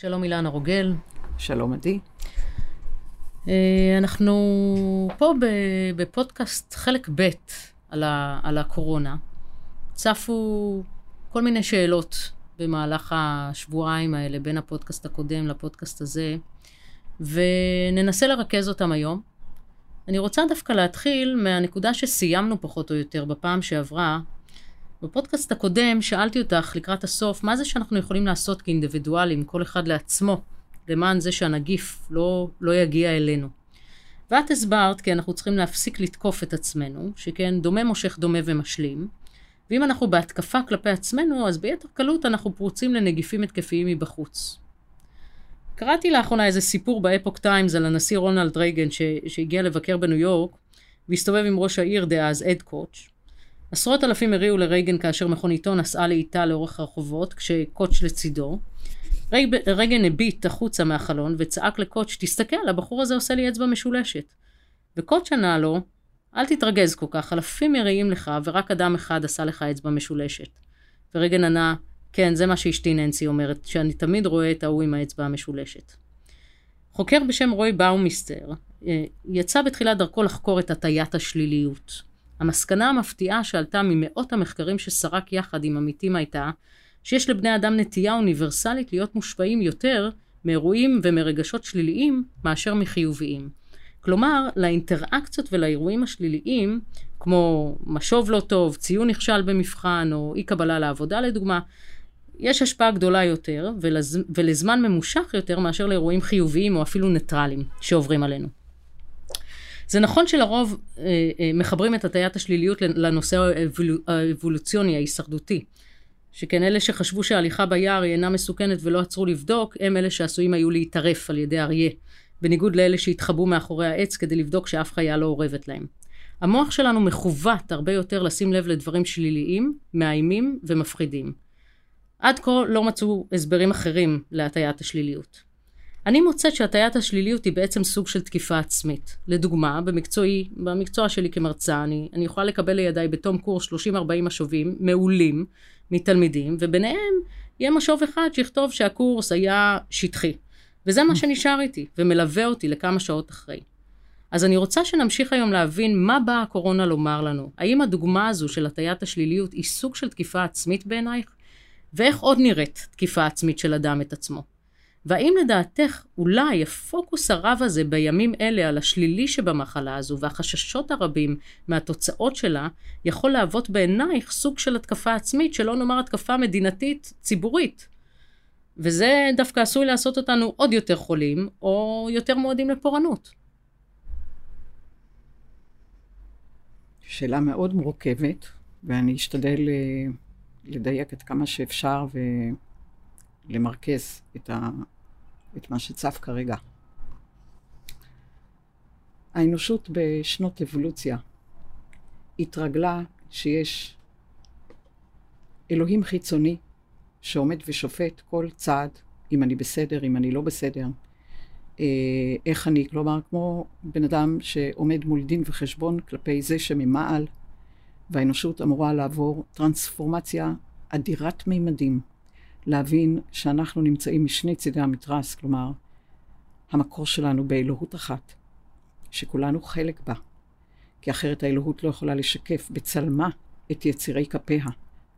שלום אילנה רוגל. שלום עדי. אה, אנחנו פה בפודקאסט חלק ב' על, ה, על הקורונה. צפו כל מיני שאלות במהלך השבועיים האלה, בין הפודקאסט הקודם לפודקאסט הזה, וננסה לרכז אותם היום. אני רוצה דווקא להתחיל מהנקודה שסיימנו פחות או יותר בפעם שעברה. בפודקאסט הקודם שאלתי אותך לקראת הסוף, מה זה שאנחנו יכולים לעשות כאינדיבידואלים, כל אחד לעצמו, למען זה שהנגיף לא, לא יגיע אלינו. ואת הסברת כי אנחנו צריכים להפסיק לתקוף את עצמנו, שכן דומה מושך דומה ומשלים, ואם אנחנו בהתקפה כלפי עצמנו, אז ביתר קלות אנחנו פרוצים לנגיפים התקפיים מבחוץ. קראתי לאחרונה איזה סיפור באפוק טיימס על הנשיא רונלד רייגן ש... שהגיע לבקר בניו יורק והסתובב עם ראש העיר דאז אד קוטש. עשרות אלפים הריעו לרייגן כאשר מכוניתו נסעה לאיטה לאורך הרחובות כשקוטש לצידו. רייג... רייגן הביט החוצה מהחלון וצעק לקוטש תסתכל הבחור הזה עושה לי אצבע משולשת. וקוטש ענה לו אל תתרגז כל כך אלפים מריעים לך ורק אדם אחד עשה לך אצבע משולשת. ורייגן ענה כן, זה מה שאשתי ננסי אומרת, שאני תמיד רואה את ההוא עם האצבע המשולשת. חוקר בשם רוי באומיסטר אה, יצא בתחילת דרכו לחקור את הטיית השליליות. המסקנה המפתיעה שעלתה ממאות המחקרים שסרק יחד עם עמיתים הייתה שיש לבני אדם נטייה אוניברסלית להיות מושפעים יותר מאירועים ומרגשות שליליים מאשר מחיוביים. כלומר, לאינטראקציות ולאירועים השליליים, כמו משוב לא טוב, ציון נכשל במבחן או אי קבלה לעבודה לדוגמה, יש השפעה גדולה יותר ולז... ולזמן ממושך יותר מאשר לאירועים חיוביים או אפילו ניטרליים שעוברים עלינו. זה נכון שלרוב אה, אה, מחברים את הטיית השליליות לנושא האבול... האבולוציוני ההישרדותי. שכן אלה שחשבו שההליכה ביער היא אינה מסוכנת ולא עצרו לבדוק, הם אלה שעשויים היו להיטרף על ידי אריה, בניגוד לאלה שהתחבאו מאחורי העץ כדי לבדוק שאף חיה לא אורבת להם. המוח שלנו מכוות הרבה יותר לשים לב לדברים שליליים, מאיימים ומפחידים. עד כה לא מצאו הסברים אחרים להטיית השליליות. אני מוצאת שהטיית השליליות היא בעצם סוג של תקיפה עצמית. לדוגמה, במקצועי, במקצוע שלי כמרצה, אני, אני יכולה לקבל לידיי בתום קורס 30-40 משובים מעולים מתלמידים, וביניהם יהיה משוב אחד שיכתוב שהקורס היה שטחי. וזה מה שנשאר איתי, ומלווה אותי לכמה שעות אחרי. אז אני רוצה שנמשיך היום להבין מה באה הקורונה לומר לנו. האם הדוגמה הזו של הטיית השליליות היא סוג של תקיפה עצמית בעינייך? ואיך עוד נראית תקיפה עצמית של אדם את עצמו? והאם לדעתך אולי הפוקוס הרב הזה בימים אלה על השלילי שבמחלה הזו והחששות הרבים מהתוצאות שלה יכול להוות בעינייך סוג של התקפה עצמית, שלא נאמר התקפה מדינתית ציבורית. וזה דווקא עשוי לעשות אותנו עוד יותר חולים או יותר מועדים לפורענות. שאלה מאוד מורכבת, ואני אשתדל אה, לדייק את כמה שאפשר ולמרכז את, ה, את מה שצף כרגע. האנושות בשנות אבולוציה התרגלה שיש אלוהים חיצוני שעומד ושופט כל צעד, אם אני בסדר, אם אני לא בסדר, אה, איך אני, כלומר, כמו בן אדם שעומד מול דין וחשבון כלפי זה שממעל, והאנושות אמורה לעבור טרנספורמציה אדירת מימדים, להבין שאנחנו נמצאים משני צידי המתרס, כלומר, המקור שלנו באלוהות אחת, שכולנו חלק בה, כי אחרת האלוהות לא יכולה לשקף בצלמה את יצירי כפיה.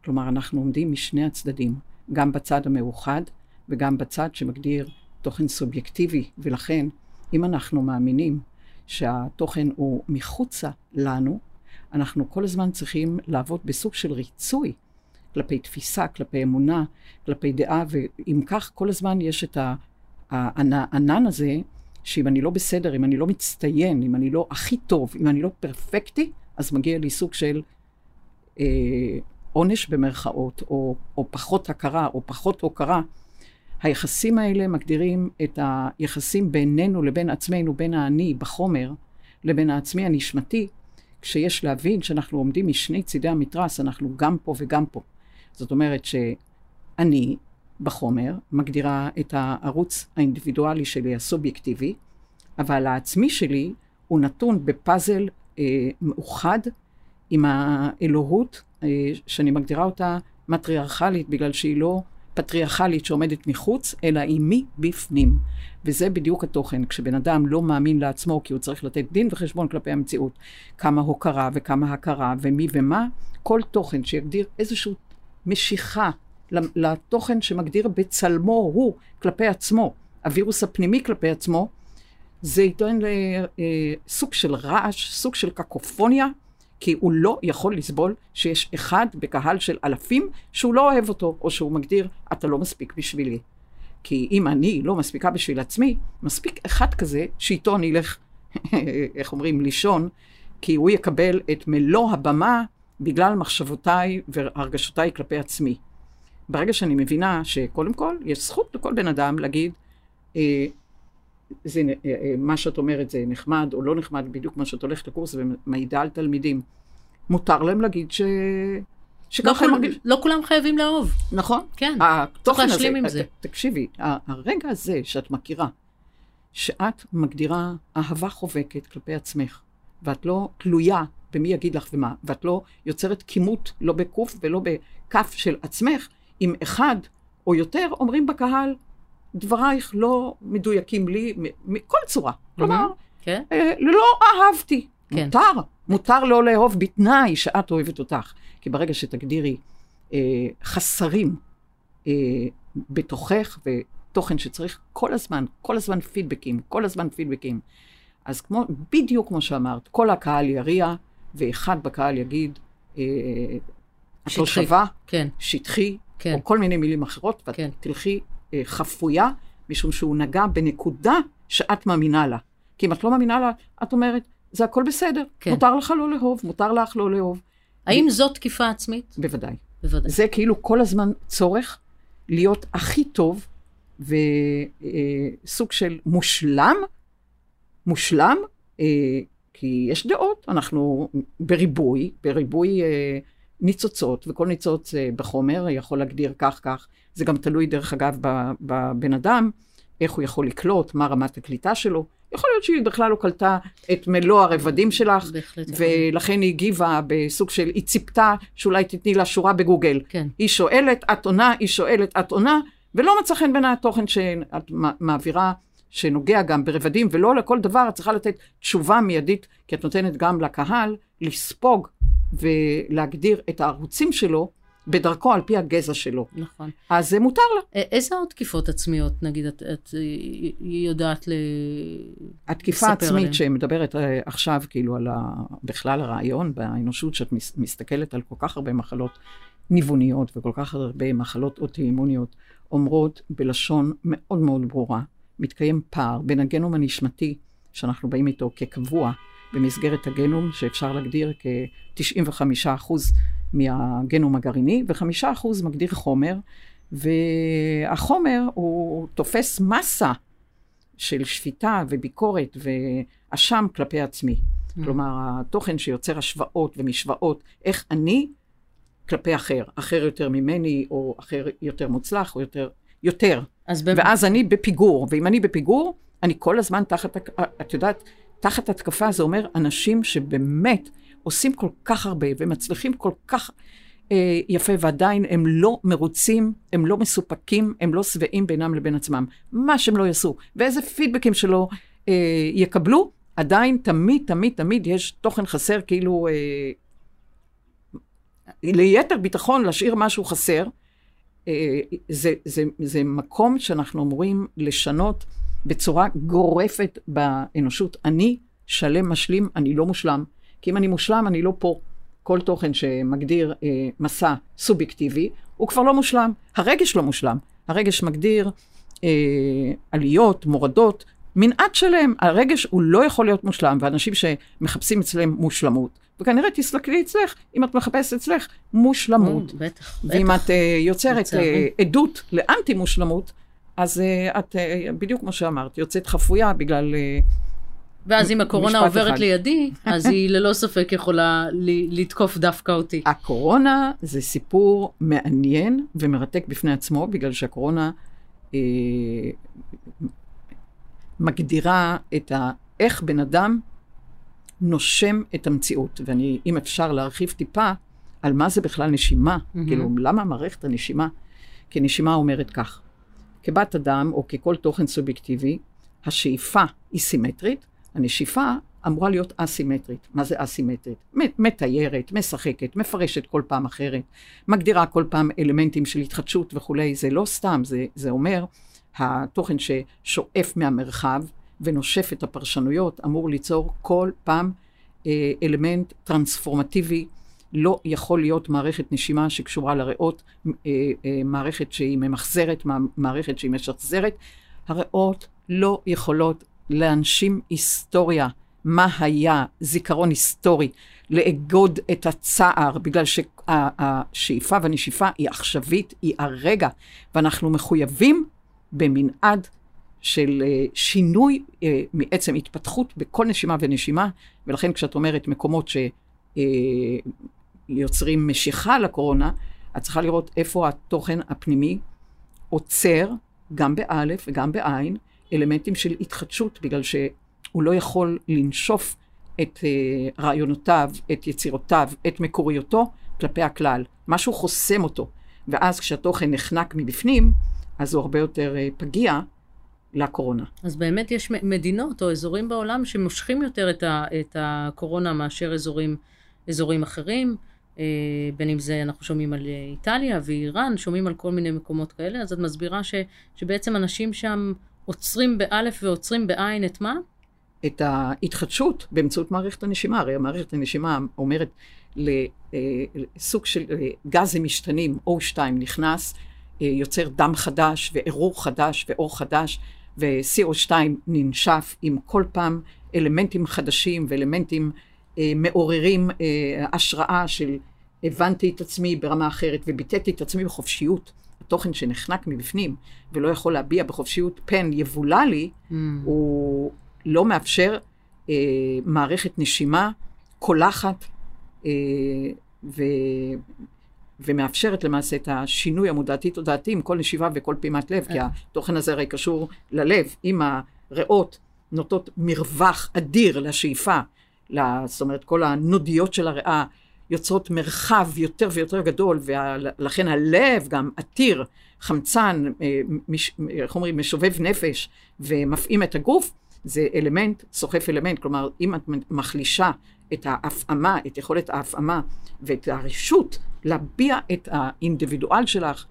כלומר, אנחנו עומדים משני הצדדים, גם בצד המאוחד וגם בצד שמגדיר תוכן סובייקטיבי, ולכן, אם אנחנו מאמינים שהתוכן הוא מחוצה לנו, אנחנו כל הזמן צריכים לעבוד בסוג של ריצוי כלפי תפיסה, כלפי אמונה, כלפי דעה, ואם כך, כל הזמן יש את הענן הזה, שאם אני לא בסדר, אם אני לא מצטיין, אם אני לא הכי טוב, אם אני לא פרפקטי, אז מגיע לי סוג של אה, עונש במרכאות, או, או פחות הכרה, או פחות הוקרה. היחסים האלה מגדירים את היחסים בינינו לבין עצמנו, בין האני בחומר, לבין העצמי הנשמתי, כשיש להבין שאנחנו עומדים משני צידי המתרס, אנחנו גם פה וגם פה. זאת אומרת שאני, בחומר, מגדירה את הערוץ האינדיבידואלי שלי, הסובייקטיבי, אבל העצמי שלי הוא נתון בפאזל אה, מאוחד עם האלוהות, אה, שאני מגדירה אותה מטריארכלית, בגלל שהיא לא פטריארכלית שעומדת מחוץ, אלא היא מבפנים. וזה בדיוק התוכן. כשבן אדם לא מאמין לעצמו כי הוא צריך לתת דין וחשבון כלפי המציאות, כמה הוקרה וכמה הכרה ומי ומה, כל תוכן שיגדיר איזושהי משיכה לתוכן שמגדיר בצלמו הוא כלפי עצמו, הווירוס הפנימי כלפי עצמו, זה ייתן לסוג אה, של רעש, סוג של קקופוניה, כי הוא לא יכול לסבול שיש אחד בקהל של אלפים שהוא לא אוהב אותו, או שהוא מגדיר, אתה לא מספיק בשבילי. כי אם אני לא מספיקה בשביל עצמי, מספיק אחד כזה שאיתו אני אלך, איך אומרים, לישון, כי הוא יקבל את מלוא הבמה בגלל מחשבותיי והרגשותיי כלפי עצמי. ברגע שאני מבינה שקודם כל, יש זכות לכל בן אדם להגיד, אה, זה, אה, אה, מה שאת אומרת זה נחמד או לא נחמד, בדיוק כמו שאת הולכת לקורס ומעידה על תלמידים. מותר להם להגיד ש... שככה לא, מרגיש... לא כולם חייבים לאהוב. נכון. כן, צריך להשלים עם זה. תקשיבי, הרגע הזה שאת מכירה, שאת מגדירה אהבה חובקת כלפי עצמך, ואת לא תלויה במי יגיד לך ומה, ואת לא יוצרת כימות, לא בקוף ולא בכף של עצמך, אם אחד או יותר אומרים בקהל, דברייך לא מדויקים לי מכל צורה. כלומר, כן. אה, לא אהבתי. כן. מותר, מותר לא לאהוב בתנאי שאת אוהבת אותך. כי ברגע שתגדירי אה, חסרים אה, בתוכך ותוכן שצריך כל הזמן, כל הזמן פידבקים, כל הזמן פידבקים. אז כמו, בדיוק כמו שאמרת, כל הקהל יריע, ואחד בקהל יגיד, אה, את לא שווה, כן. שטחי, כן. או כל מיני מילים אחרות, ואת כן. תלכי אה, חפויה, משום שהוא נגע בנקודה שאת מאמינה לה. כי אם את לא מאמינה לה, את אומרת, זה הכל בסדר, כן. מותר לך לא לאהוב, מותר לך לא לאהוב. האם ו... זאת תקיפה עצמית? בוודאי. בוודאי. זה כאילו כל הזמן צורך להיות הכי טוב, וסוג אה, של מושלם, מושלם, אה, כי יש דעות, אנחנו בריבוי, בריבוי אה, ניצוצות, וכל ניצוץ אה, בחומר יכול להגדיר כך כך. זה גם תלוי, דרך אגב, בבן אדם, איך הוא יכול לקלוט, מה רמת הקליטה שלו. יכול להיות שהיא בכלל לא קלטה את מלוא הרבדים שלך, ולכן היא הגיבה בסוג של, היא ציפתה שאולי תתני לה שורה בגוגל. כן. היא שואלת, את עונה, היא שואלת, את עונה, ולא מצא חן בעיני התוכן שאת מעבירה, שנוגע גם ברבדים, ולא לכל דבר את צריכה לתת תשובה מיידית, כי את נותנת גם לקהל לספוג ולהגדיר את הערוצים שלו בדרכו על פי הגזע שלו. נכון. אז זה מותר לה. איזה עוד תקיפות עצמיות, נגיד, את, את יודעת ל... התקיפה העצמית שמדברת אה, עכשיו, כאילו, על ה... בכלל הרעיון באנושות, שאת מסתכלת על כל כך הרבה מחלות ניווניות וכל כך הרבה מחלות אוטואימוניות, אומרות בלשון מאוד מאוד ברורה, מתקיים פער בין הגנום הנשמתי, שאנחנו באים איתו כקבוע, במסגרת הגנום, שאפשר להגדיר כ-95% מהגנום הגרעיני, ו-5% מגדיר חומר, והחומר הוא תופס מסה של שפיטה וביקורת ואשם כלפי עצמי. Mm. כלומר, התוכן שיוצר השוואות ומשוואות, איך אני כלפי אחר, אחר יותר ממני, או אחר יותר מוצלח, או יותר, יותר. אז ואז אני בפיגור, ואם אני בפיגור, אני כל הזמן תחת, את יודעת, תחת התקפה זה אומר אנשים שבאמת עושים כל כך הרבה ומצליחים כל כך אה, יפה, ועדיין הם לא מרוצים, הם לא מסופקים, הם לא שבעים בינם לבין עצמם. מה שהם לא יעשו, ואיזה פידבקים שלא אה, יקבלו, עדיין תמיד, תמיד, תמיד יש תוכן חסר, כאילו אה, ליתר ביטחון להשאיר משהו חסר. אה, זה, זה, זה מקום שאנחנו אמורים לשנות בצורה גורפת באנושות. אני שלם משלים, אני לא מושלם. כי אם אני מושלם, אני לא פה. כל תוכן שמגדיר אה, מסע סובייקטיבי, הוא כבר לא מושלם. הרגש לא מושלם. הרגש מגדיר אה, עליות, מורדות, מנעד שלם. הרגש הוא לא יכול להיות מושלם, ואנשים שמחפשים אצלם מושלמות, וכנראה תסתכלי אצלך, אם את מחפשת אצלך מושלמות. בטח, בטח. ואם את אה, יוצרת אה, עדות לאנטי מושלמות, אז uh, את, בדיוק כמו שאמרת, יוצאת חפויה בגלל... ואז אם הקורונה עוברת אחד. לידי, אז היא ללא ספק יכולה לתקוף דווקא אותי. הקורונה זה סיפור מעניין ומרתק בפני עצמו, בגלל שהקורונה אה, מגדירה את ה... איך בן אדם נושם את המציאות. ואני, אם אפשר להרחיב טיפה, על מה זה בכלל נשימה, mm-hmm. כאילו, למה מערכת הנשימה כי נשימה אומרת כך, כבת אדם או ככל תוכן סובייקטיבי, השאיפה היא סימטרית, הנשיפה אמורה להיות אסימטרית. מה זה אסימטרית? מתיירת, משחקת, מפרשת כל פעם אחרת, מגדירה כל פעם אלמנטים של התחדשות וכולי, זה לא סתם, זה, זה אומר, התוכן ששואף מהמרחב ונושף את הפרשנויות אמור ליצור כל פעם אה, אלמנט טרנספורמטיבי. לא יכול להיות מערכת נשימה שקשורה לריאות, אה, אה, מערכת שהיא ממחזרת, מערכת שהיא משחזרת. הריאות לא יכולות להנשים היסטוריה, מה היה, זיכרון היסטורי, לאגוד את הצער, בגלל שהשאיפה והנשיפה היא עכשווית, היא הרגע, ואנחנו מחויבים במנעד של אה, שינוי אה, מעצם התפתחות בכל נשימה ונשימה, ולכן כשאת אומרת מקומות שיוצרים אה, משיכה לקורונה, את צריכה לראות איפה התוכן הפנימי עוצר, גם באלף וגם בעין, אלמנטים של התחדשות, בגלל שהוא לא יכול לנשוף את רעיונותיו, את יצירותיו, את מקוריותו, כלפי הכלל. משהו חוסם אותו. ואז כשהתוכן נחנק מבפנים, אז הוא הרבה יותר פגיע, לקורונה. אז באמת יש מדינות או אזורים בעולם שמושכים יותר את, ה, את הקורונה מאשר אזורים, אזורים אחרים. אה, בין אם זה, אנחנו שומעים על איטליה ואיראן, שומעים על כל מיני מקומות כאלה, אז את מסבירה ש, שבעצם אנשים שם עוצרים באלף ועוצרים בעין את מה? את ההתחדשות באמצעות מערכת הנשימה. הרי מערכת הנשימה אומרת לסוג של אה, גזים משתנים, O2 נכנס, אה, יוצר דם חדש וערעור חדש ואור חדש. ו-CO2 ננשף עם כל פעם אלמנטים חדשים ואלמנטים אה, מעוררים אה, השראה של הבנתי את עצמי ברמה אחרת וביטאתי את עצמי בחופשיות. התוכן שנחנק מבפנים ולא יכול להביע בחופשיות פן יבולע לי, mm. הוא לא מאפשר אה, מערכת נשימה קולחת אה. ומאפשרת למעשה את השינוי המודעתי-תודעתי עם כל נשיבה וכל פעימת לב, כי התוכן הזה הרי קשור ללב. אם הריאות נוטות מרווח אדיר לשאיפה, זאת אומרת, כל הנודיות של הריאה יוצרות מרחב יותר ויותר גדול, ולכן הלב גם עתיר חמצן, אה, איך אומרים, משובב נפש ומפעים את הגוף, זה אלמנט, סוחף אלמנט. כלומר, אם את מחלישה את ההפעמה, את יכולת ההפעמה ואת הרשות להביע את האינדיבידואל שלך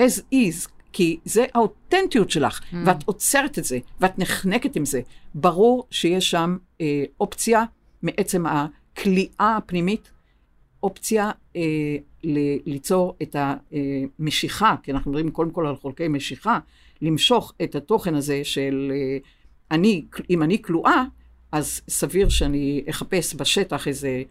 as is, כי זה האותנטיות שלך, mm. ואת עוצרת את זה, ואת נחנקת עם זה. ברור שיש שם אה, אופציה מעצם הכליאה הפנימית, אופציה אה, ל- ליצור את המשיכה, כי אנחנו מדברים קודם כל על חולקי משיכה, למשוך את התוכן הזה של אה, אני, אם אני כלואה, אז סביר שאני אחפש בשטח איזה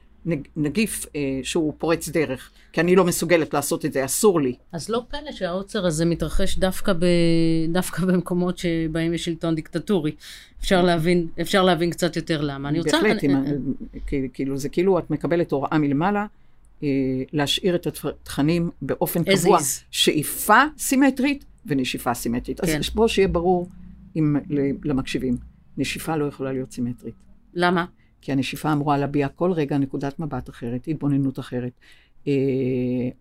נגיף אה, שהוא פורץ דרך, כי אני לא מסוגלת לעשות את זה, אסור לי. אז לא פלא שהעוצר הזה מתרחש דווקא, ב, דווקא במקומות שבהם יש שלטון דיקטטורי. אפשר להבין, אפשר להבין קצת יותר למה. אני רוצה... בהחלט, אני... אני... כאילו, זה כאילו את מקבלת הוראה מלמעלה. אה, להשאיר את התכנים באופן קבוע, שאיפה סימטרית ונשיפה סימטרית. כן. אז בואו שיהיה ברור עם, למקשיבים, נשיפה לא יכולה להיות סימטרית. למה? כי הנשיפה אמורה להביע כל רגע נקודת מבט אחרת, התבוננות אחרת. אה,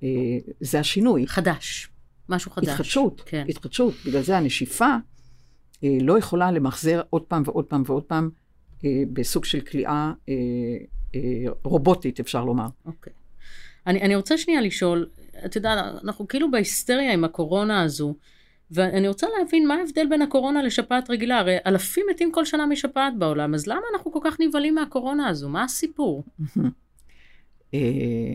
אה, זה השינוי. חדש, משהו חדש. התחדשות, כן. התחדשות. בגלל זה הנשיפה אה, לא יכולה למחזר עוד פעם ועוד פעם ועוד פעם אה, בסוג של כליאה אה, אה, רובוטית, אפשר לומר. אוקיי. אני, אני רוצה שנייה לשאול, את יודעת, אנחנו כאילו בהיסטריה עם הקורונה הזו. ואני רוצה להבין מה ההבדל בין הקורונה לשפעת רגילה. הרי אלפים מתים כל שנה משפעת בעולם, אז למה אנחנו כל כך נבהלים מהקורונה הזו? מה הסיפור? אה,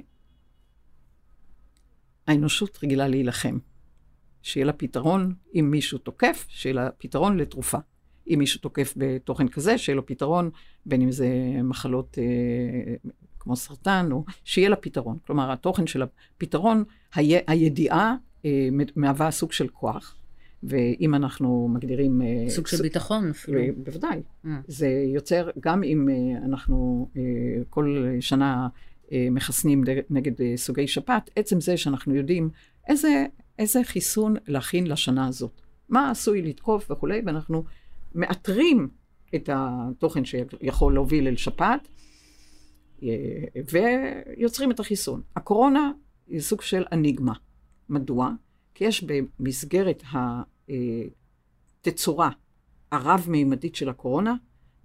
האנושות רגילה להילחם. שיהיה לה פתרון אם מישהו תוקף, שיהיה לה פתרון לתרופה. אם מישהו תוקף בתוכן כזה, שיהיה לו פתרון, בין אם זה מחלות אה, כמו סרטן, או שיהיה לה פתרון. כלומר, התוכן של הפתרון, הי, הידיעה אה, מהווה סוג של כוח. ואם אנחנו מגדירים... אה, סוג של ביטחון אפילו. בוודאי. Mm. זה יוצר, גם אם אה, אנחנו כל שנה מחסנים נגד סוגי שפעת, עצם זה שאנחנו יודעים איזה, איזה חיסון להכין לשנה הזאת. מה עשוי לתקוף וכולי, ואנחנו מאתרים את התוכן שיכול להוביל אל שפעת, ויוצרים את החיסון. הקורונה היא סוג של אניגמה. מדוע? כי יש במסגרת התצורה הרב-מימדית של הקורונה,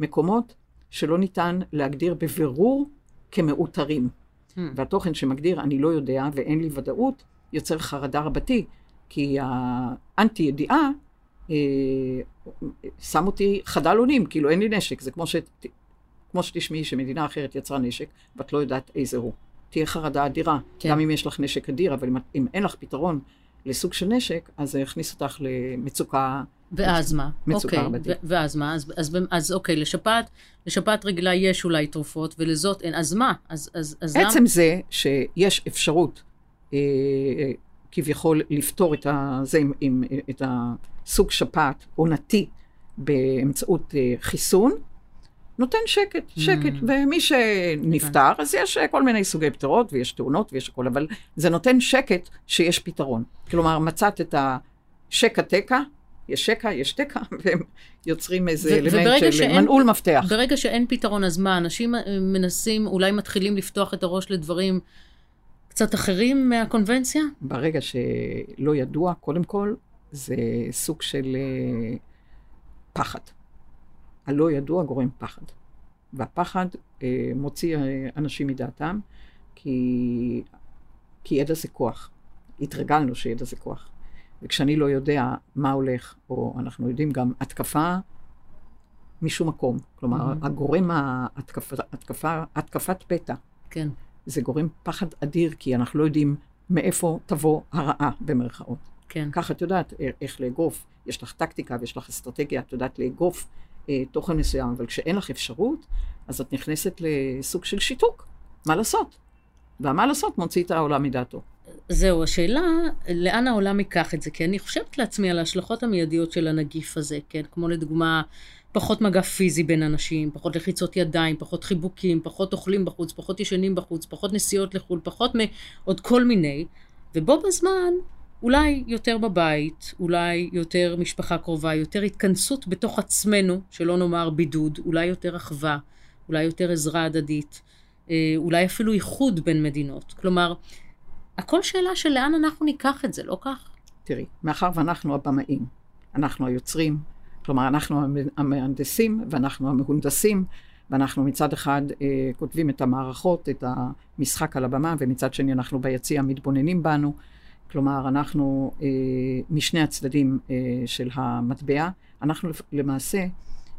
מקומות שלא ניתן להגדיר בבירור כמאותרים. Hmm. והתוכן שמגדיר אני לא יודע ואין לי ודאות, יוצר חרדה רבתי, כי האנטי ידיעה אה, שם אותי חדל אונים, כאילו אין לי נשק, זה כמו, ש... כמו שתשמעי שמדינה אחרת יצרה נשק, ואת לא יודעת איזה הוא. תהיה חרדה אדירה, כן. גם אם יש לך נשק אדיר, אבל אם, אם אין לך פתרון לסוג של נשק, אז זה יכניס אותך למצוקה. ואז מה? מצוקה אוקיי, רבתית. ואז מה? אז, אז, אז אוקיי, לשפעת, לשפעת רגילה יש אולי תרופות, ולזאת אין, אז מה? אז, אז, אז עצם למה? זה שיש אפשרות אה, כביכול לפתור את, הזה, עם, עם, את הסוג שפעת עונתי באמצעות אה, חיסון, נותן שקט, שקט, mm. ומי שנפטר, אז יש כל מיני סוגי פטרות, ויש תאונות, ויש הכול, אבל זה נותן שקט שיש פתרון. כלומר, מצאת את השקע תקע, יש שקע, יש תקע, והם יוצרים איזה אלמנט של שאין, מנעול מפתח. ברגע שאין פתרון, אז מה, אנשים מנסים, אולי מתחילים לפתוח את הראש לדברים קצת אחרים מהקונבנציה? ברגע שלא ידוע, קודם כל, זה סוג של uh, פחד. הלא ידוע גורם פחד. והפחד אה, מוציא אה, אנשים מדעתם, כי, כי ידע זה כוח. התרגלנו שידע זה כוח. וכשאני לא יודע מה הולך, או אנחנו יודעים גם התקפה משום מקום. כלומר, mm-hmm. הגורם ההתקפה, התקפה, התקפת פתע. כן. זה גורם פחד אדיר, כי אנחנו לא יודעים מאיפה תבוא הרעה, במרכאות. כן. ככה את יודעת איך לאגוף. יש לך טקטיקה ויש לך אסטרטגיה, את יודעת לאגוף אה, תוכן מסוים, אבל כשאין לך אפשרות, אז את נכנסת לסוג של שיתוק. מה לעשות? והמה לעשות מוציא את העולם מדעתו. זהו, השאלה, לאן העולם ייקח את זה? כי אני חושבת לעצמי על ההשלכות המיידיות של הנגיף הזה, כן? כמו לדוגמה, פחות מגע פיזי בין אנשים, פחות לחיצות ידיים, פחות חיבוקים, פחות אוכלים בחוץ, פחות ישנים בחוץ, פחות נסיעות לחו"ל, פחות מעוד כל מיני, ובו בזמן אולי יותר בבית, אולי יותר משפחה קרובה, יותר התכנסות בתוך עצמנו, שלא נאמר בידוד, אולי יותר אחווה, אולי יותר עזרה הדדית, אה, אולי אפילו איחוד בין מדינות. כלומר, הכל שאלה של לאן אנחנו ניקח את זה, לא כך? תראי, מאחר ואנחנו הבמאים, אנחנו היוצרים, כלומר, אנחנו המהנדסים ואנחנו המהונדסים, ואנחנו מצד אחד אה, כותבים את המערכות, את המשחק על הבמה, ומצד שני אנחנו ביציע מתבוננים בנו. כלומר, אנחנו אה, משני הצדדים אה, של המטבע, אנחנו למעשה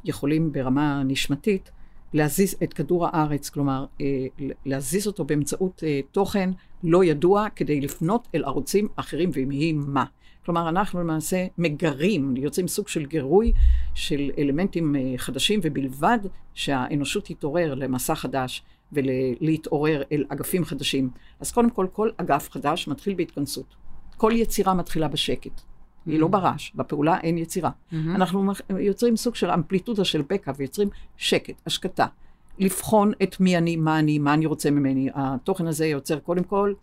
יכולים ברמה נשמתית להזיז את כדור הארץ, כלומר, אה, להזיז אותו באמצעות אה, תוכן לא ידוע כדי לפנות אל ערוצים אחרים ויהי מה. כלומר, אנחנו למעשה מגרים, יוצאים סוג של גירוי של אלמנטים אה, חדשים, ובלבד שהאנושות תתעורר למסע חדש ולהתעורר אל אגפים חדשים. אז קודם כל, כל אגף חדש מתחיל בהתכנסות. כל יצירה מתחילה בשקט. Mm-hmm. היא לא mm. ברעש, בפעולה אין יצירה. Mm-hmm. אנחנו יוצרים סוג של אמפליטודה של בקע ויוצרים שקט, השקטה. לבחון את מי אני, מה אני, מה אני רוצה ממני. התוכן הזה יוצר קודם כל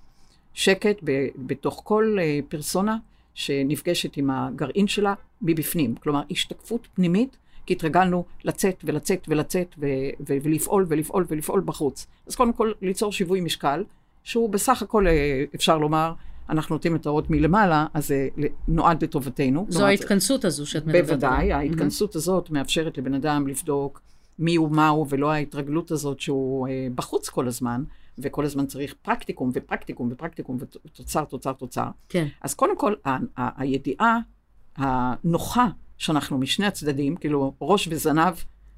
שקט ב- בתוך כל uh, פרסונה שנפגשת עם הגרעין שלה מבפנים. כלומר, השתקפות פנימית, כי התרגלנו לצאת ולצאת ולצאת ו- ו- ולפעול ולפעול ולפעול בחוץ. אז קודם כל, ליצור שיווי משקל, שהוא בסך הכל, אה, אפשר לומר, אנחנו נותנים את האות מלמעלה, אז זה נועד לטובתנו. זו ההתכנסות הזו שאת מדברת עליה. בוודאי, ההתכנסות הזאת מאפשרת לבן אדם לבדוק מי הוא, מה הוא, ולא ההתרגלות הזאת שהוא אה, בחוץ כל הזמן, וכל הזמן צריך פרקטיקום ופרקטיקום ופרקטיקום ותוצר, תוצר, תוצר. כן. אז קודם כל, ה- ה- הידיעה הנוחה שאנחנו משני הצדדים, כאילו ראש וזנב,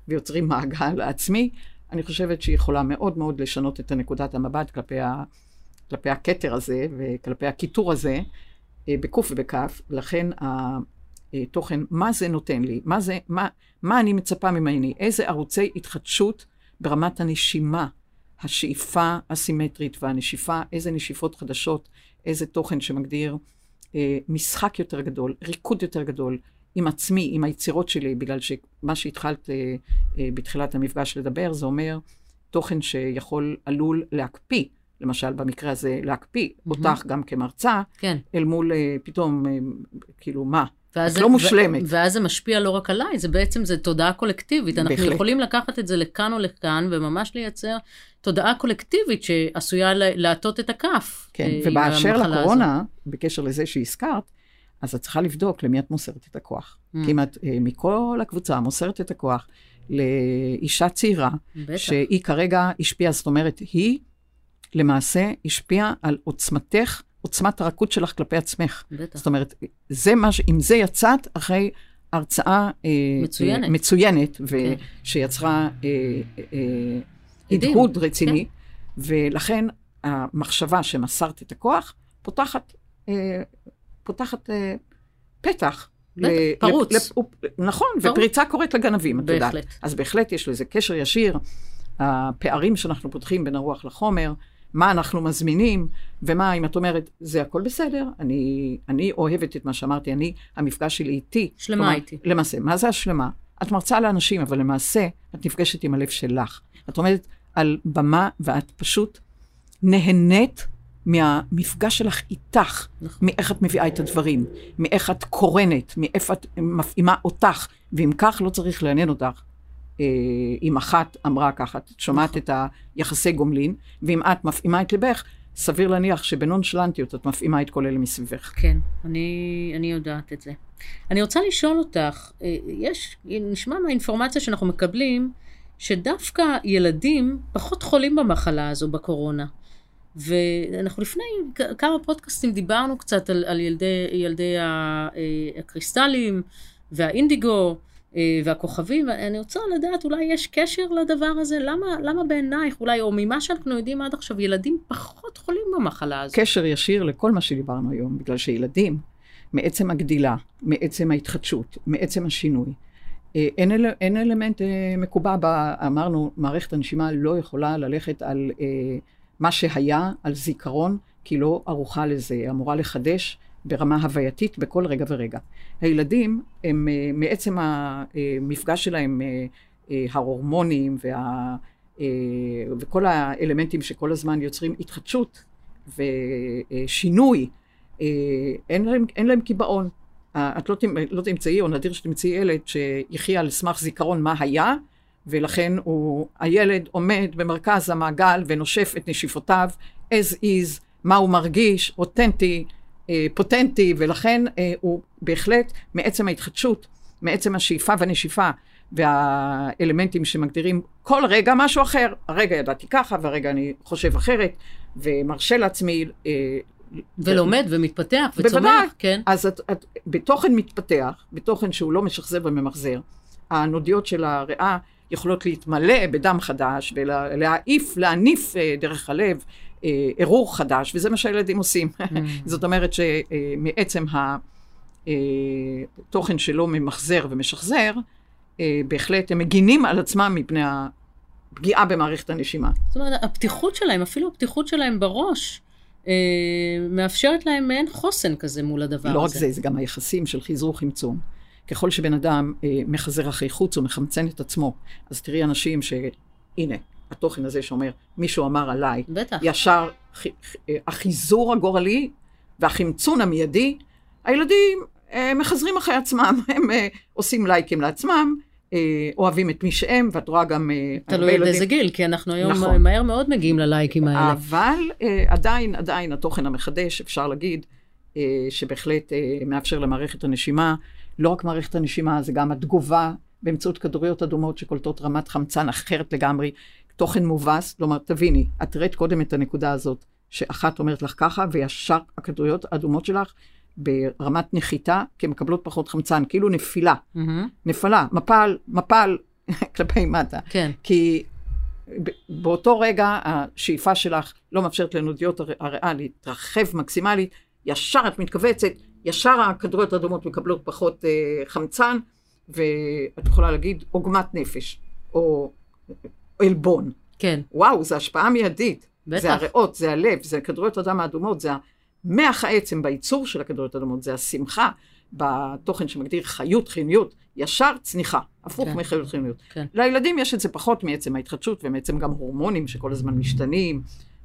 ויוצרים מעגל עצמי, אני חושבת שהיא יכולה מאוד מאוד לשנות את הנקודת המבט כלפי ה... כלפי הכתר הזה וכלפי הקיטור הזה, אה, בקוף ובכף, לכן התוכן, מה זה נותן לי? מה, זה, מה, מה אני מצפה ממני? איזה ערוצי התחדשות ברמת הנשימה, השאיפה הסימטרית והנשיפה, איזה נשיפות חדשות, איזה תוכן שמגדיר אה, משחק יותר גדול, ריקוד יותר גדול עם עצמי, עם היצירות שלי, בגלל שמה שהתחלת אה, אה, בתחילת המפגש לדבר, זה אומר תוכן שיכול, עלול להקפיא למשל במקרה הזה להקפיא mm-hmm. אותך גם כמרצה, כן. אל מול uh, פתאום, uh, כאילו מה, את לא מושלמת. ואז זה משפיע לא רק עליי, זה בעצם, זה תודעה קולקטיבית. אנחנו בהחלט. יכולים לקחת את זה לכאן או לכאן, וממש לייצר תודעה קולקטיבית שעשויה להטות את הכף. כן, ובאשר לקורונה, הזאת. בקשר לזה שהזכרת, אז את צריכה לבדוק למי את מוסרת את הכוח. Mm. כי אם את אה, מכל הקבוצה מוסרת את הכוח לאישה צעירה, בטח. שהיא כרגע השפיעה, זאת אומרת, היא למעשה השפיעה על עוצמתך, עוצמת הרכות שלך כלפי עצמך. בטח. זאת אומרת, זה מה ש... עם זה יצאת אחרי הרצאה... אה, מצוינת. אה, מצוינת, כן. ושיצרה אה, אה, מדהים, הדהוד רציני, ולכן המחשבה שמסרת את הכוח, פותחת, אה, פותחת אה, פתח. ל- פרוץ. לפ- לפ- נכון, פרוץ. ופריצה קורית לגנבים, את יודעת. בהחלט. אז בהחלט יש לזה קשר ישיר. הפערים שאנחנו פותחים בין הרוח לחומר, מה אנחנו מזמינים, ומה, אם את אומרת, זה הכל בסדר, אני, אני אוהבת את מה שאמרתי, אני, המפגש שלי איתי. שלמה כלומר, איתי. למעשה, מה זה השלמה? את מרצה לאנשים, אבל למעשה, את נפגשת עם הלב שלך. את עומדת על במה, ואת פשוט נהנית מהמפגש שלך איתך, נכון. מאיך את מביאה את הדברים, מאיך את קורנת, מאיפה את מפעימה אותך, ואם כך לא צריך לעניין אותך. אה, אם אחת אמרה ככה, את שומעת נכון. את היחסי גומלין, ואם את מפעימה את ליבך, סביר להניח שבנונשלנטיות את מפעימה את כל אלה מסביבך. כן, אני, אני יודעת את זה. אני רוצה לשאול אותך, אה, יש, נשמע מהאינפורמציה שאנחנו מקבלים, שדווקא ילדים פחות חולים במחלה הזו בקורונה. ואנחנו לפני כמה פודקאסטים דיברנו קצת על, על ילדי, ילדי אה, הקריסטלים והאינדיגו אה, והכוכבים, ואני רוצה לדעת, אולי יש קשר לדבר הזה? למה, למה בעינייך, אולי, או ממה שאנחנו יודעים עד עכשיו, ילדים פחות חולים במחלה הזו? קשר ישיר לכל מה שדיברנו היום, בגלל שילדים, מעצם הגדילה, מעצם ההתחדשות, מעצם השינוי, אה, אין, אל, אין אלמנט אה, מקובע, אמרנו, מערכת הנשימה לא יכולה ללכת על אה, מה שהיה, על זיכרון, כי לא ערוכה לזה, היא אמורה לחדש ברמה הווייתית בכל רגע ורגע. הילדים, הם אה, מעצם המפגש שלהם, אה, אה, ההורמונים וה... אה, וכל האלמנטים שכל הזמן יוצרים התחדשות ושינוי, אה, אין להם, אין להם קיבעון. אה, את לא, לא תמצאי, או נדיר שתמצאי ילד שיחיה על סמך זיכרון מה היה, ולכן הוא, הילד עומד במרכז המעגל ונושף את נשיפותיו as is, מה הוא מרגיש, אותנטי, אה, פוטנטי, ולכן אה, הוא בהחלט, מעצם ההתחדשות, מעצם השאיפה והנשיפה, והאלמנטים שמגדירים כל רגע משהו אחר. הרגע ידעתי ככה, והרגע אני חושב אחרת, ומרשה לעצמי... אה, ולומד ומתפתח וצומח, בוודאי. כן. אז את, את, בתוכן מתפתח, בתוכן שהוא לא משחזר וממחזר, הנודיות של הריאה יכולות להתמלא בדם חדש ולהעיף, להניף אה, דרך הלב אה, ערעור חדש, וזה מה שהילדים עושים. זאת אומרת שמעצם התוכן שלו ממחזר ומשחזר, אה, בהחלט הם מגינים על עצמם מפני הפגיעה במערכת הנשימה. זאת אומרת, הפתיחות שלהם, אפילו הפתיחות שלהם בראש, אה, מאפשרת להם מעין חוסן כזה מול הדבר הזה. לא רק זה, זה גם היחסים של חיזור חמצון. ככל שבן אדם אה, מחזר אחרי חוץ, הוא מחמצן את עצמו. אז תראי אנשים שהנה, התוכן הזה שאומר, מישהו אמר עליי, בטח. ישר ח, ח, אה, החיזור הגורלי והחמצון המיידי, הילדים אה, מחזרים אחרי עצמם, הם אה, עושים לייקים לעצמם, אה, אוהבים את מי שהם, ואת רואה גם אה, תלוי באיזה גיל, כי אנחנו היום נכון. מהר מאוד מגיעים ללייקים האלה. אבל אה, עדיין, עדיין התוכן המחדש, אפשר להגיד, אה, שבהחלט אה, מאפשר למערכת הנשימה, לא רק מערכת הנשימה, זה גם התגובה באמצעות כדוריות אדומות שקולטות רמת חמצן אחרת לגמרי, תוכן מובס, כלומר, תביני, את ראית קודם את הנקודה הזאת, שאחת אומרת לך ככה, וישר הכדוריות האדומות שלך ברמת נחיתה, כי הן מקבלות פחות חמצן, כאילו נפילה, מהמם. נפלה, מפל, מפל כלפי מטה. כן, כי באותו רגע השאיפה שלך לא מאפשרת לנודיות הר- הריאה להתרחב מקסימלית, ישר את מתכווצת, ישר הכדוריות האדומות מקבלות פחות אה, חמצן, ואת יכולה להגיד עוגמת נפש, או עלבון. כן, וואו, זו השפעה מיידית. בטח. זה הריאות, זה הלב, זה כדוריות הדם האדומות, זה המח העצם בייצור של הכדוריות האדומות, זה השמחה בתוכן שמגדיר חיות, חיוניות, ישר צניחה, הפוך כן. מחיות חיוניות. כן. לילדים יש את זה פחות מעצם ההתחדשות, ומעצם גם הורמונים שכל הזמן משתנים,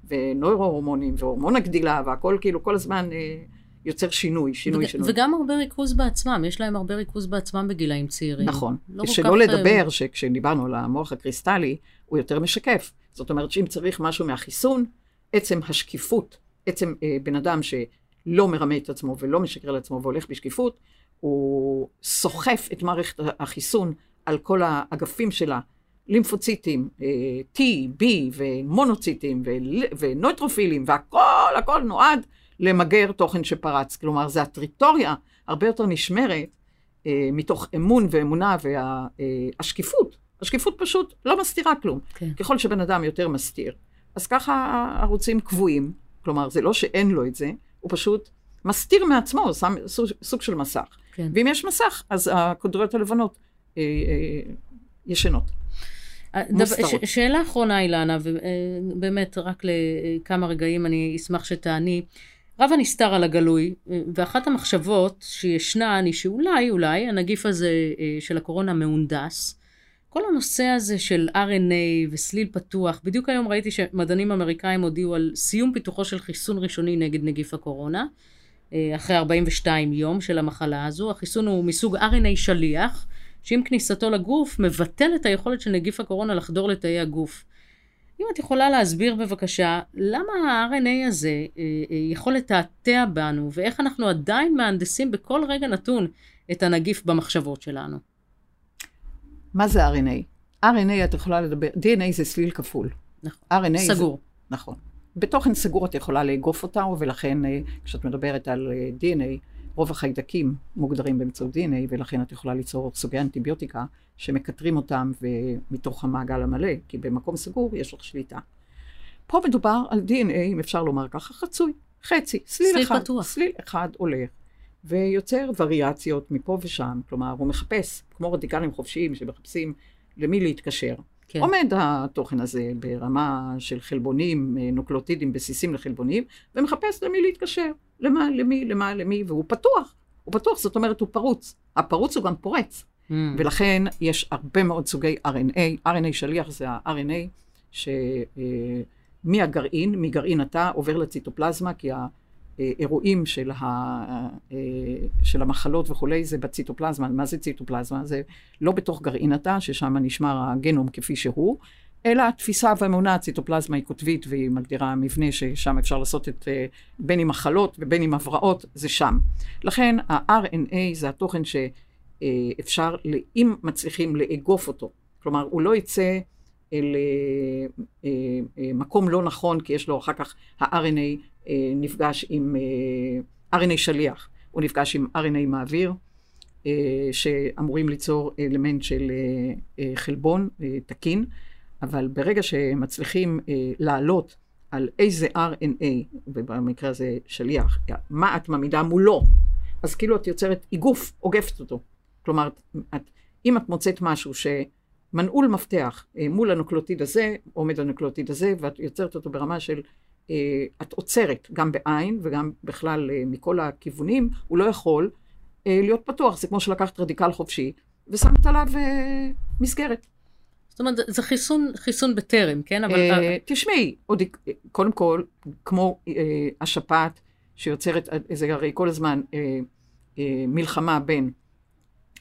ונוירו-הורמונים, והורמון הגדילה, והכל כאילו כל הזמן אה, יוצר שינוי, שינוי, וג- שינוי. וגם הרבה ריכוז בעצמם, יש להם הרבה ריכוז בעצמם בגילאים צעירים. נכון. לא שלא כך, לדבר שכשדיברנו על המוח הקריסטלי, הוא יותר משקף. זאת אומרת שאם צריך משהו מהחיסון, עצם השקיפות, עצם אה, בן אדם לא מרמה את עצמו ולא משקר לעצמו והולך בשקיפות, הוא סוחף את מערכת החיסון על כל האגפים שלה, לימפוציטים, אה, T, B ומונוציטים ונויטרופילים, והכל, הכל נועד למגר תוכן שפרץ. כלומר, זו הטריטוריה הרבה יותר נשמרת אה, מתוך אמון ואמונה והשקיפות. וה, השקיפות פשוט לא מסתירה כלום. כן. ככל שבן אדם יותר מסתיר, אז ככה הערוצים קבועים. כלומר, זה לא שאין לו את זה, הוא פשוט מסתיר מעצמו, שם סוג, סוג של מסך. כן. ואם יש מסך, אז הקודריות הלבנות אה, אה, ישנות. אה, ש, שאלה אחרונה, אילנה, ובאמת, רק לכמה רגעים אני אשמח שתעני. רב הנסתר על הגלוי, ואחת המחשבות שישנן היא שאולי, אולי, הנגיף הזה של הקורונה מהונדס. כל הנושא הזה של RNA וסליל פתוח, בדיוק היום ראיתי שמדענים אמריקאים הודיעו על סיום פיתוחו של חיסון ראשוני נגד נגיף הקורונה, אחרי 42 יום של המחלה הזו. החיסון הוא מסוג RNA שליח, שעם כניסתו לגוף מבטל את היכולת של נגיף הקורונה לחדור לתאי הגוף. אם את יכולה להסביר בבקשה, למה ה-RNA הזה אה, אה, יכול לתעתע בנו, ואיך אנחנו עדיין מהנדסים בכל רגע נתון את הנגיף במחשבות שלנו? מה זה RNA? RNA את יכולה לדבר, DNA זה סליל כפול. נכון. RNA סגור. זה, נכון. בתוכן סגור את יכולה לאגוף אותה, ולכן אה, כשאת מדברת על DNA, רוב החיידקים מוגדרים באמצעות DNA, ולכן את יכולה ליצור סוגי אנטיביוטיקה שמקטרים אותם מתוך המעגל המלא, כי במקום סגור יש לך שליטה. פה מדובר על DNA, אם אפשר לומר ככה, חצוי, חצי, סליל, סליל אחד, פתוח. סליל אחד הולך, ויוצר וריאציות מפה ושם, כלומר, הוא מחפש, כמו רדיקלים חופשיים שמחפשים למי להתקשר. כן. עומד התוכן הזה ברמה של חלבונים, נוקלוטידים בסיסים לחלבונים, ומחפש למי להתקשר. למה, למי, למה, למי, והוא פתוח. הוא פתוח, זאת אומרת, הוא פרוץ. הפרוץ הוא גם פורץ. Mm. ולכן יש הרבה מאוד סוגי RNA. RNA שליח זה ה-RNA שמהגרעין, אה, מגרעין התא, עובר לציטופלזמה, כי האירועים של, ה, אה, של המחלות וכולי זה בציטופלזמה. מה זה ציטופלזמה? זה לא בתוך גרעין התא, ששם נשמר הגנום כפי שהוא, אלא התפיסה והאמונה, הציטופלזמה היא קוטבית והיא מגדירה מבנה ששם אפשר לעשות את, אה, בין עם מחלות ובין עם הבראות, זה שם. לכן ה-RNA זה התוכן שאפשר, אם מצליחים לאגוף אותו, כלומר הוא לא יצא אל אה, אה, לא נכון, כי יש לו אחר כך, ה-RNA נפגש עם RNA שליח, הוא נפגש עם RNA מעביר. שאמורים ליצור אלמנט של חלבון תקין, אבל ברגע שמצליחים אה, לעלות על איזה RNA, ובמקרה הזה שליח, מה את מעמידה מולו, אז כאילו את יוצרת איגוף, עוגפת אותו. כלומר, את, אם את מוצאת משהו שמנעול מפתח אה, מול הנוקלוטיד הזה, עומד הנוקלוטיד הזה, ואת יוצרת אותו ברמה של, אה, את עוצרת גם בעין וגם בכלל אה, מכל הכיוונים, הוא לא יכול אה, להיות פתוח. זה כמו שלקחת רדיקל חופשי ושמת עליו אה, מסגרת. זאת אומרת, זה חיסון, חיסון בטרם, כן? אבל... אה, תשמעי, עוד, קודם כל, כמו אה, השפעת שיוצרת, זה הרי כל הזמן אה, מלחמה בין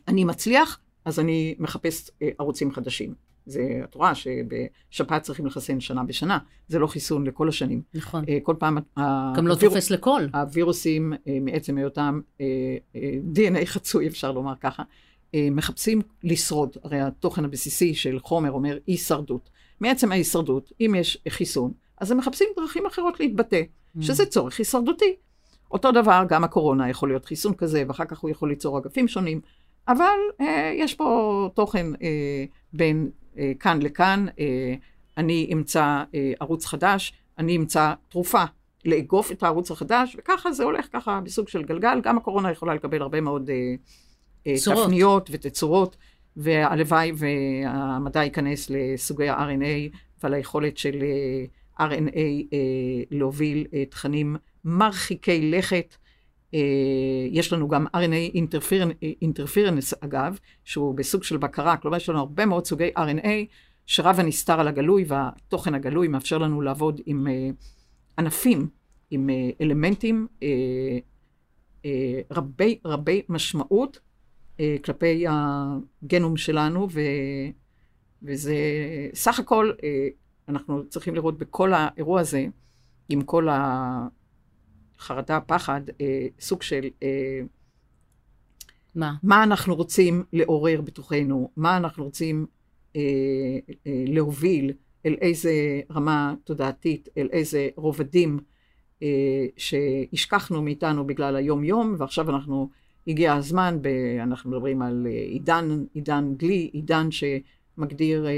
אני מצליח, אז אני מחפש ערוצים חדשים. זה, את רואה שבשפעת צריכים לחסן שנה בשנה, זה לא חיסון לכל השנים. נכון. כל פעם... גם לא תופס לכל. הווירוסים, מעצם היותם DNA חצוי, אפשר לומר ככה, אה, מחפשים לשרוד. הרי התוכן הבסיסי של חומר אומר הישרדות. מעצם ההישרדות, אם יש חיסון, אז הם מחפשים דרכים אחרות להתבטא, mm. שזה צורך הישרדותי. אותו דבר, גם הקורונה יכול להיות חיסון כזה, ואחר כך הוא יכול ליצור אגפים שונים, אבל אה, יש פה תוכן אה, בין אה, כאן לכאן. אה, אני אמצא אה, ערוץ חדש, אני אמצא תרופה לאגוף את הערוץ החדש, וככה זה הולך ככה בסוג של גלגל. גם הקורונה יכולה לקבל הרבה מאוד... אה, צורות. תפניות ותצורות, והלוואי והמדע ייכנס לסוגי ה-RNA ועל היכולת של אה, RNA אה, להוביל אה, תכנים מרחיקי לכת. יש לנו גם RNA אינטרפירנס, אגב, שהוא בסוג של בקרה, כלומר יש לנו הרבה מאוד סוגי RNA שרב הנסתר על הגלוי, והתוכן הגלוי מאפשר לנו לעבוד עם ענפים, עם אלמנטים רבי רבי משמעות, כלפי הגנום שלנו, ו, וזה סך הכל, אה, אנחנו צריכים לראות בכל האירוע הזה, עם כל חרדה, פחד, אה, סוג של אה, מה? מה אנחנו רוצים לעורר בתוכנו, מה אנחנו רוצים אה, אה, להוביל, אל איזה רמה תודעתית, אל איזה רובדים אה, שהשכחנו מאיתנו בגלל היום-יום, ועכשיו אנחנו, הגיע הזמן, ב, אנחנו מדברים על אה, עידן, עידן גלי, עידן שמגדיר אה,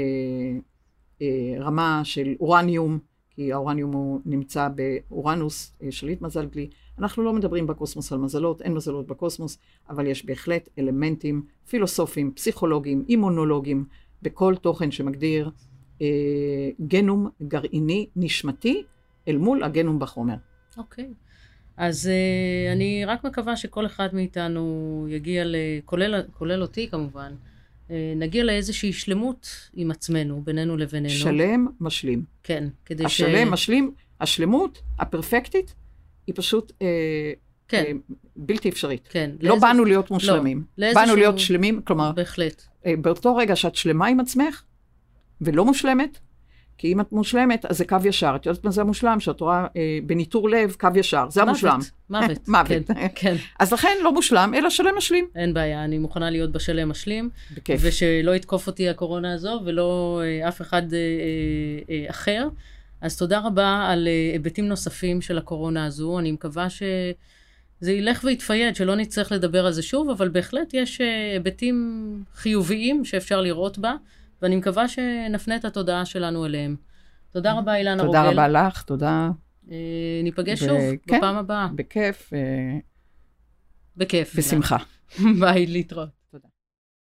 אה, רמה של אורניום, כי האורניום הוא נמצא באורנוס, אה, שליט מזל גלי. אנחנו לא מדברים בקוסמוס על מזלות, אין מזלות בקוסמוס, אבל יש בהחלט אלמנטים פילוסופיים, פסיכולוגיים, אימונולוגיים, בכל תוכן שמגדיר אה, גנום גרעיני נשמתי אל מול הגנום בחומר. אוקיי. אז uh, אני רק מקווה שכל אחד מאיתנו יגיע, ל... כולל, כולל אותי כמובן, uh, נגיע לאיזושהי שלמות עם עצמנו, בינינו לבינינו. שלם, משלים. כן, כדי השלם, ש... השלם, משלים, השלמות הפרפקטית היא פשוט אה, כן. אה, בלתי אפשרית. כן. לא לאיזה... באנו להיות מושלמים. לא, באנו להיות שלמים, כלומר... בהחלט. אה, באותו רגע שאת שלמה עם עצמך, ולא מושלמת, כי אם את מושלמת, אז זה קו ישר. את יודעת מה זה המושלם? שאת רואה אה, בניטור לב, קו ישר. זה מוות, המושלם. מוות. מוות. כן, כן. אז לכן לא מושלם, אלא שלם משלים. אין בעיה, אני מוכנה להיות בשלם משלים. בכיף. ושלא יתקוף אותי הקורונה הזו, ולא אה, אף אחד אה, אה, אה, אחר. אז תודה רבה על אה, היבטים נוספים של הקורונה הזו. אני מקווה שזה ילך ויתפייד, שלא נצטרך לדבר על זה שוב, אבל בהחלט יש אה, היבטים חיוביים שאפשר לראות בה. ואני מקווה שנפנה את התודעה שלנו אליהם. תודה רבה, אילנה רוגל. תודה רבה לך, תודה. אה, ניפגש שוב בפעם הבאה. בכיף. בכיף. בשמחה. ביי, להתראות.